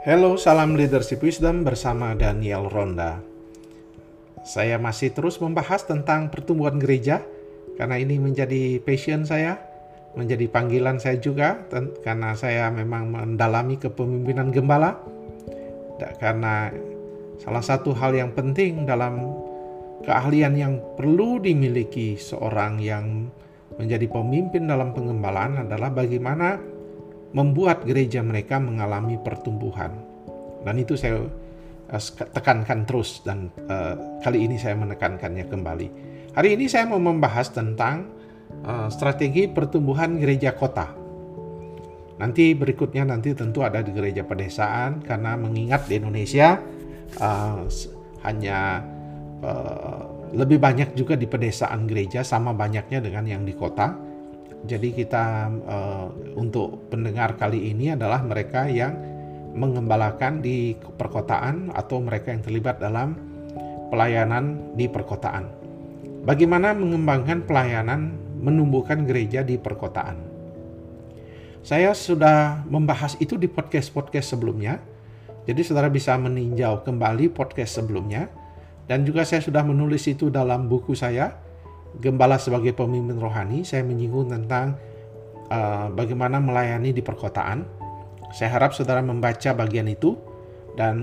Hello, salam leadership wisdom bersama Daniel Ronda. Saya masih terus membahas tentang pertumbuhan gereja karena ini menjadi passion saya, menjadi panggilan saya juga karena saya memang mendalami kepemimpinan gembala. Karena salah satu hal yang penting dalam keahlian yang perlu dimiliki seorang yang menjadi pemimpin dalam pengembalaan adalah bagaimana membuat gereja mereka mengalami pertumbuhan. Dan itu saya uh, tekankan terus dan uh, kali ini saya menekankannya kembali. Hari ini saya mau membahas tentang uh, strategi pertumbuhan gereja kota. Nanti berikutnya nanti tentu ada di gereja pedesaan karena mengingat di Indonesia uh, hanya uh, lebih banyak juga di pedesaan gereja sama banyaknya dengan yang di kota jadi kita uh, untuk pendengar kali ini adalah mereka yang mengembalakan di perkotaan atau mereka yang terlibat dalam pelayanan di perkotaan. Bagaimana mengembangkan pelayanan menumbuhkan gereja di perkotaan? Saya sudah membahas itu di podcast-podcast sebelumnya. Jadi saudara bisa meninjau kembali podcast sebelumnya dan juga saya sudah menulis itu dalam buku saya gembala sebagai pemimpin rohani, saya menyinggung tentang uh, bagaimana melayani di perkotaan. Saya harap saudara membaca bagian itu dan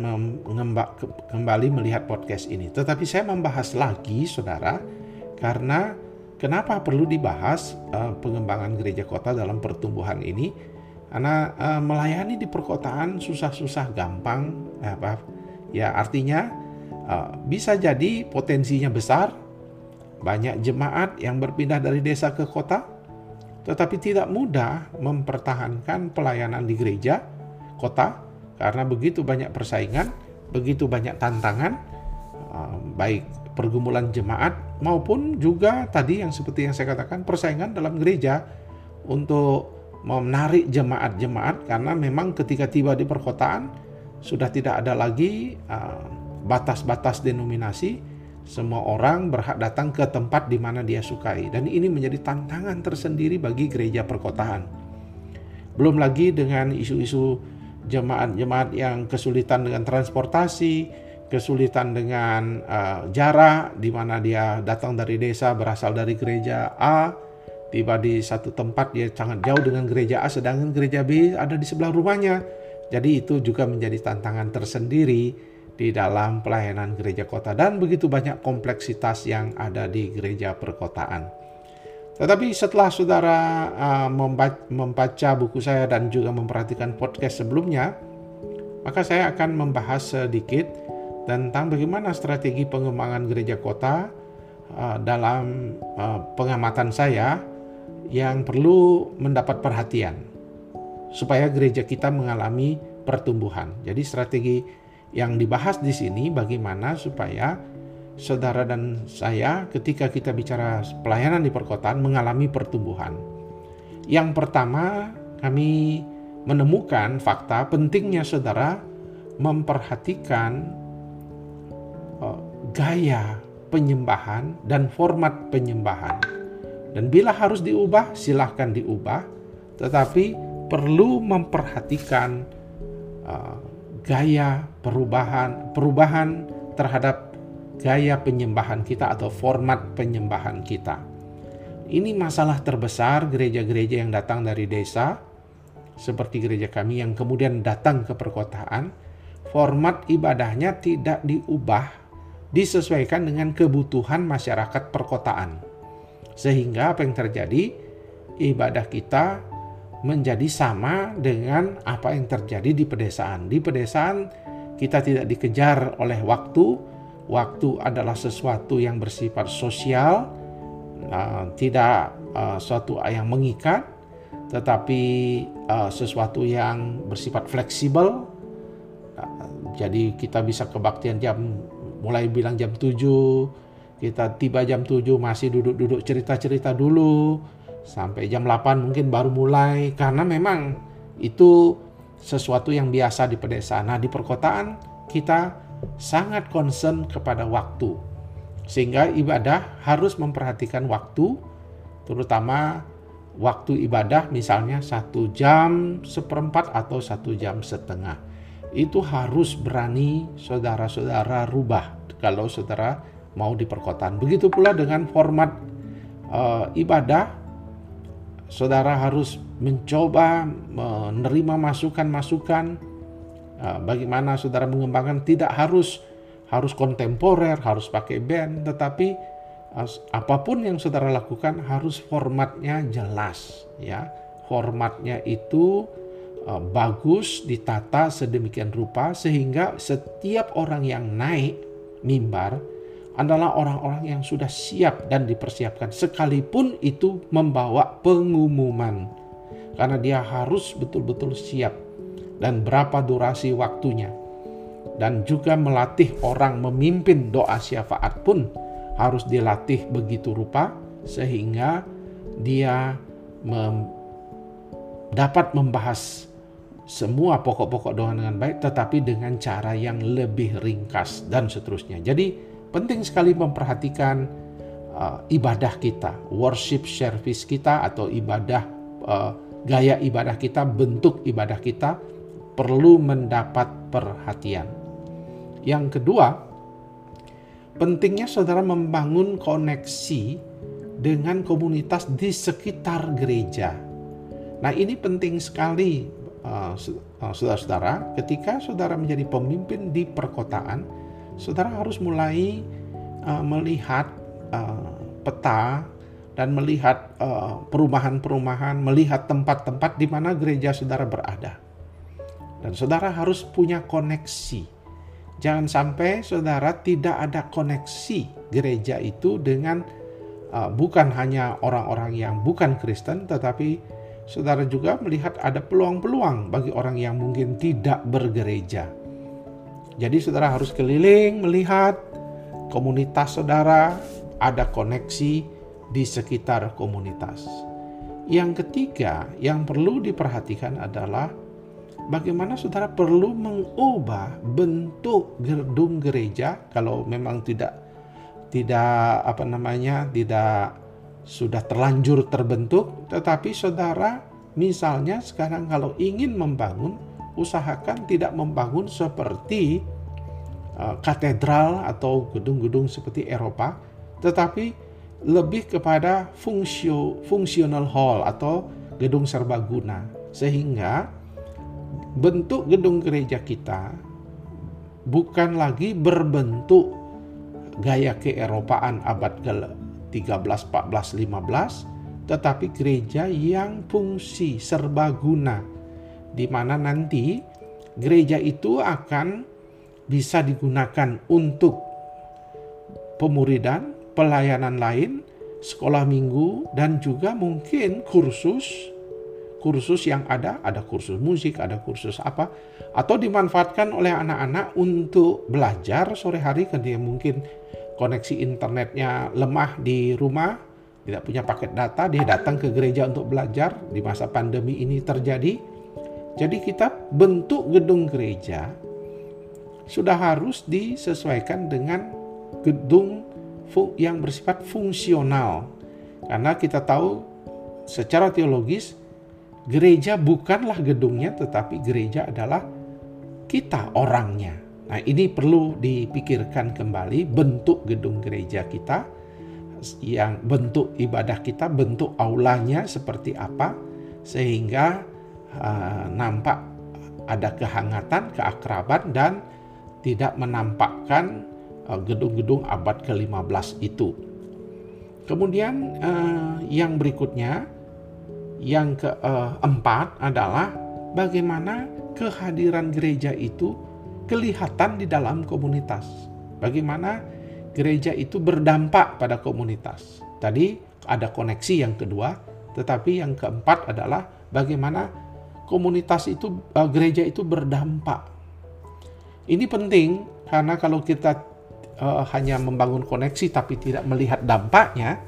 kembali melihat podcast ini. Tetapi saya membahas lagi, saudara, karena kenapa perlu dibahas uh, pengembangan gereja kota dalam pertumbuhan ini? Karena uh, melayani di perkotaan susah-susah gampang, apa? Ya artinya uh, bisa jadi potensinya besar, banyak jemaat yang berpindah dari desa ke kota, tetapi tidak mudah mempertahankan pelayanan di gereja kota karena begitu banyak persaingan, begitu banyak tantangan, eh, baik pergumulan jemaat maupun juga tadi yang seperti yang saya katakan persaingan dalam gereja untuk menarik jemaat-jemaat karena memang ketika tiba di perkotaan sudah tidak ada lagi eh, batas-batas denominasi semua orang berhak datang ke tempat di mana dia sukai dan ini menjadi tantangan tersendiri bagi gereja perkotaan. Belum lagi dengan isu-isu jemaat-jemaat yang kesulitan dengan transportasi, kesulitan dengan uh, jarak di mana dia datang dari desa berasal dari gereja A, tiba di satu tempat dia sangat jauh dengan gereja A sedangkan gereja B ada di sebelah rumahnya. Jadi itu juga menjadi tantangan tersendiri di dalam pelayanan gereja kota dan begitu banyak kompleksitas yang ada di gereja perkotaan. Tetapi setelah saudara uh, membaca buku saya dan juga memperhatikan podcast sebelumnya, maka saya akan membahas sedikit tentang bagaimana strategi pengembangan gereja kota uh, dalam uh, pengamatan saya yang perlu mendapat perhatian supaya gereja kita mengalami pertumbuhan. Jadi strategi yang dibahas di sini bagaimana supaya saudara dan saya ketika kita bicara pelayanan di perkotaan mengalami pertumbuhan. Yang pertama, kami menemukan fakta pentingnya saudara memperhatikan uh, gaya penyembahan dan format penyembahan. Dan bila harus diubah, silahkan diubah, tetapi perlu memperhatikan uh, gaya perubahan perubahan terhadap gaya penyembahan kita atau format penyembahan kita. Ini masalah terbesar gereja-gereja yang datang dari desa seperti gereja kami yang kemudian datang ke perkotaan, format ibadahnya tidak diubah disesuaikan dengan kebutuhan masyarakat perkotaan. Sehingga apa yang terjadi? Ibadah kita menjadi sama dengan apa yang terjadi di pedesaan. Di pedesaan kita tidak dikejar oleh waktu. Waktu adalah sesuatu yang bersifat sosial, uh, tidak uh, suatu yang mengikat, tetapi uh, sesuatu yang bersifat fleksibel. Uh, jadi kita bisa kebaktian jam mulai bilang jam 7, kita tiba jam 7 masih duduk-duduk cerita-cerita dulu sampai jam 8 mungkin baru mulai karena memang itu sesuatu yang biasa di pedesaan. Nah, di perkotaan kita sangat concern kepada waktu. Sehingga ibadah harus memperhatikan waktu, terutama waktu ibadah misalnya satu jam seperempat atau satu jam setengah. itu harus berani saudara-saudara rubah kalau saudara mau di perkotaan. Begitu pula dengan format uh, ibadah, saudara harus mencoba menerima masukan-masukan uh, bagaimana saudara mengembangkan tidak harus harus kontemporer, harus pakai band, tetapi apa pun yang saudara lakukan harus formatnya jelas ya. Formatnya itu Eh, bagus ditata sedemikian rupa sehingga setiap orang yang naik mimbar adalah orang-orang yang sudah siap dan dipersiapkan. Sekalipun itu membawa pengumuman. Karena dia harus betul-betul siap dan berapa durasi waktunya. Dan juga melatih orang memimpin doa syafaat pun harus dilatih begitu rupa sehingga dia mem dapat membahas semua pokok-pokok doa dengan baik tetapi dengan cara yang lebih ringkas dan seterusnya. Jadi penting sekali memperhatikan uh, ibadah kita, worship service kita atau ibadah uh, gaya ibadah kita, bentuk ibadah kita perlu mendapat perhatian. Yang kedua, pentingnya saudara membangun koneksi dengan komunitas di sekitar gereja. Nah, ini penting sekali Eh, saudara-saudara, ketika saudara menjadi pemimpin di perkotaan, saudara harus mulai uh, melihat uh, peta dan melihat perumahan-perumahan, melihat tempat-tempat di mana gereja saudara berada. Dan saudara harus punya koneksi. Jangan sampai saudara tidak ada koneksi gereja itu dengan uh, bukan hanya orang-orang yang bukan Kristen, tetapi saudara juga melihat ada peluang-peluang bagi orang yang mungkin tidak bergereja. Jadi saudara harus keliling melihat komunitas saudara, ada koneksi di sekitar komunitas. Yang ketiga yang perlu diperhatikan adalah bagaimana saudara perlu mengubah bentuk gedung gereja kalau memang tidak tidak apa namanya tidak sudah terlanjur terbentuk, tetapi saudara misalnya sekarang kalau ingin membangun, usahakan tidak membangun seperti uh, katedral atau gedung-gedung seperti Eropa, tetapi lebih kepada fungsio, fungsional hall atau gedung serbaguna. Sehingga bentuk gedung gereja kita bukan lagi berbentuk gaya keeropaan abad ke 13, 14, 15, tetapi gereja yang fungsi serbaguna, di mana nanti gereja itu akan bisa digunakan untuk pemuridan, pelayanan lain, sekolah minggu, dan juga mungkin kursus kursus yang ada, ada kursus musik, ada kursus apa, atau dimanfaatkan oleh anak-anak untuk belajar sore hari dia mungkin koneksi internetnya lemah di rumah, tidak punya paket data, dia datang ke gereja untuk belajar di masa pandemi ini terjadi. Jadi kita bentuk gedung gereja sudah harus disesuaikan dengan gedung yang bersifat fungsional. Karena kita tahu secara teologis gereja bukanlah gedungnya tetapi gereja adalah kita orangnya. Nah, ini perlu dipikirkan kembali bentuk gedung gereja kita yang bentuk ibadah kita, bentuk aulanya seperti apa sehingga uh, nampak ada kehangatan, keakraban dan tidak menampakkan uh, gedung-gedung abad ke-15 itu. Kemudian uh, yang berikutnya yang keempat adalah bagaimana kehadiran gereja itu kelihatan di dalam komunitas. Bagaimana gereja itu berdampak pada komunitas. Tadi ada koneksi yang kedua, tetapi yang keempat adalah bagaimana komunitas itu eh, gereja itu berdampak. Ini penting karena kalau kita uh, hanya membangun koneksi tapi tidak melihat dampaknya,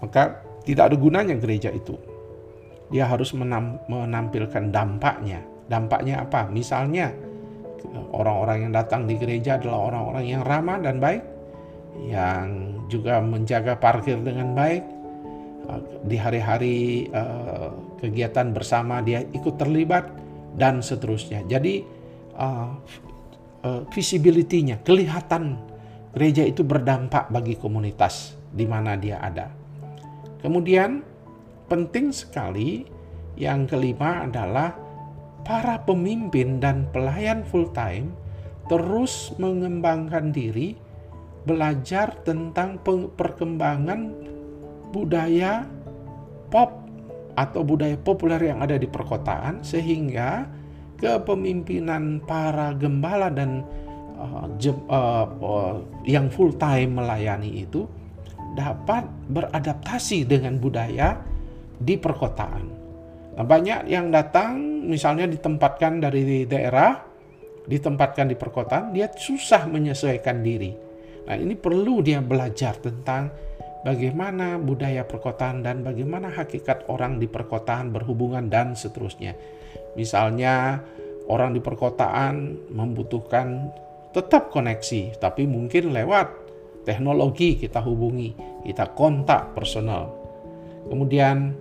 maka tidak ada gunanya gereja itu. Dia harus menam, menampilkan dampaknya. Dampaknya apa? Misalnya orang-orang yang datang di gereja adalah orang-orang yang ramah dan baik, yang juga menjaga parkir dengan baik. Di hari-hari uh, kegiatan bersama dia ikut terlibat dan seterusnya. Jadi uh, uh, visibility-nya, kelihatan gereja itu berdampak bagi komunitas di mana dia ada. Kemudian penting sekali yang kelima adalah para pemimpin dan pelayan full time terus mengembangkan diri, belajar tentang perkembangan budaya pop atau budaya populer yang ada di perkotaan sehingga kepemimpinan para gembala dan uh, jem, uh, uh, yang full time melayani itu dapat beradaptasi dengan budaya di perkotaan. Nah, banyak yang datang misalnya ditempatkan dari daerah, ditempatkan di perkotaan, dia susah menyesuaikan diri. Nah, ini perlu dia belajar tentang bagaimana budaya perkotaan dan bagaimana hakikat orang di perkotaan berhubungan dan seterusnya. Misalnya orang di perkotaan membutuhkan tetap koneksi, tapi mungkin lewat teknologi kita hubungi, kita kontak personal. Kemudian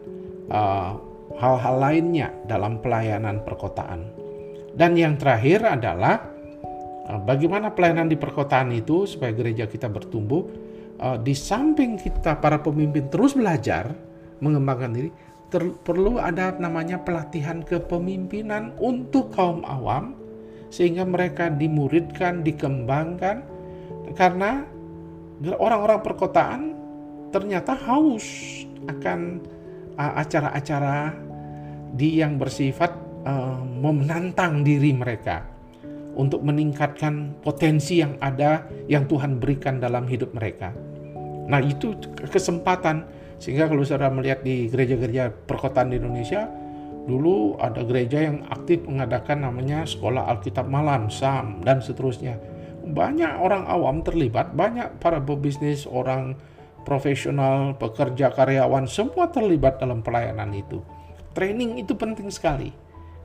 uh, hal-hal lainnya dalam pelayanan perkotaan. Dan yang terakhir adalah uh, bagaimana pelayanan di perkotaan itu supaya gereja kita bertumbuh. Uh, di samping kita para pemimpin terus belajar mengembangkan diri, ter, perlu ada namanya pelatihan kepemimpinan untuk kaum awam sehingga mereka dimuridkan, dikembangkan karena orang-orang perkotaan ternyata haus akan acara-acara di yang bersifat uh, menantang diri mereka untuk meningkatkan potensi yang ada yang Tuhan berikan dalam hidup mereka. Nah, itu kesempatan sehingga kalau saudara melihat di gereja-gereja perkotaan di Indonesia, dulu ada gereja yang aktif mengadakan namanya sekolah Alkitab malam, SAM, dan seterusnya. Banyak orang awam terlibat, banyak para pebisnis, orang profesional, pekerja, karyawan, semua terlibat dalam pelayanan itu. Training itu penting sekali.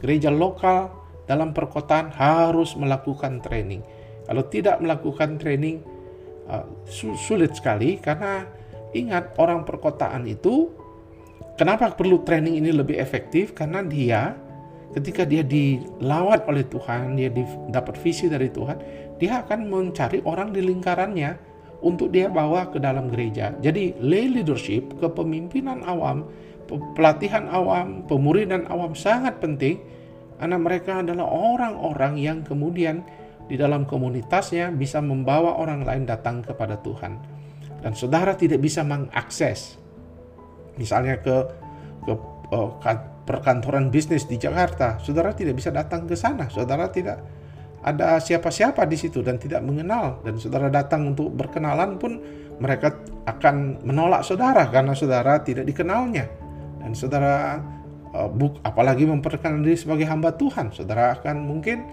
Gereja lokal dalam perkotaan harus melakukan training. Kalau tidak melakukan training, uh, sulit sekali karena Ingat, orang perkotaan itu kenapa perlu training ini lebih efektif? Karena dia ketika dia dilawat oleh Tuhan, dia dapat visi dari Tuhan, dia akan mencari orang di lingkarannya untuk dia bawa ke dalam gereja. Jadi lay leadership, kepemimpinan awam, pelatihan awam, pemuridan awam sangat penting karena mereka adalah orang-orang yang kemudian di dalam komunitasnya bisa membawa orang lain datang kepada Tuhan. Dan saudara tidak bisa mengakses misalnya ke ke uh, perkantoran bisnis di Jakarta, saudara tidak bisa datang ke sana, saudara tidak ada siapa-siapa di situ dan tidak mengenal. Dan saudara datang untuk berkenalan pun mereka akan menolak saudara karena saudara tidak dikenalnya. Dan saudara buk apalagi memperkenalkan diri sebagai hamba Tuhan, saudara akan mungkin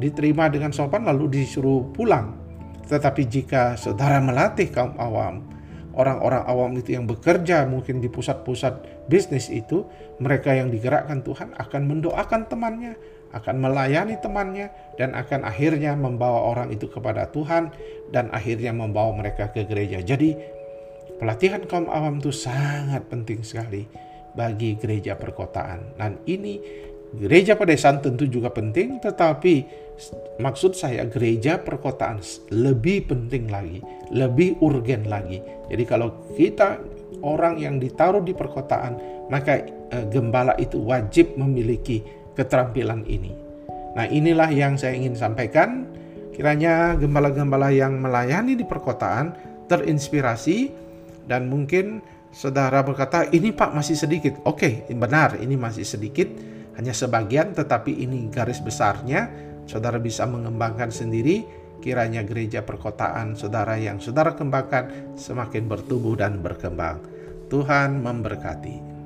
diterima dengan sopan lalu disuruh pulang. Tetapi jika saudara melatih kaum awam, orang-orang awam itu yang bekerja mungkin di pusat-pusat bisnis itu, mereka yang digerakkan Tuhan akan mendoakan temannya, akan melayani temannya, dan akan akhirnya membawa orang itu kepada Tuhan, dan akhirnya membawa mereka ke gereja. Jadi, pelatihan kaum awam itu sangat penting sekali bagi gereja perkotaan. Dan ini gereja pedesaan tentu juga penting, tetapi maksud saya gereja perkotaan lebih penting lagi, lebih urgen lagi. Jadi kalau kita orang yang ditaruh di perkotaan, maka e, gembala itu wajib memiliki keterampilan ini. Nah, inilah yang saya ingin sampaikan. Kiranya gembala-gembala yang melayani di perkotaan terinspirasi dan mungkin saudara berkata, "Ini Pak masih sedikit." Oke, benar, ini masih sedikit, hanya sebagian tetapi ini garis besarnya saudara bisa mengembangkan sendiri, kiranya gereja perkotaan saudara yang saudara kembangkan semakin bertumbuh dan berkembang. Tuhan memberkati.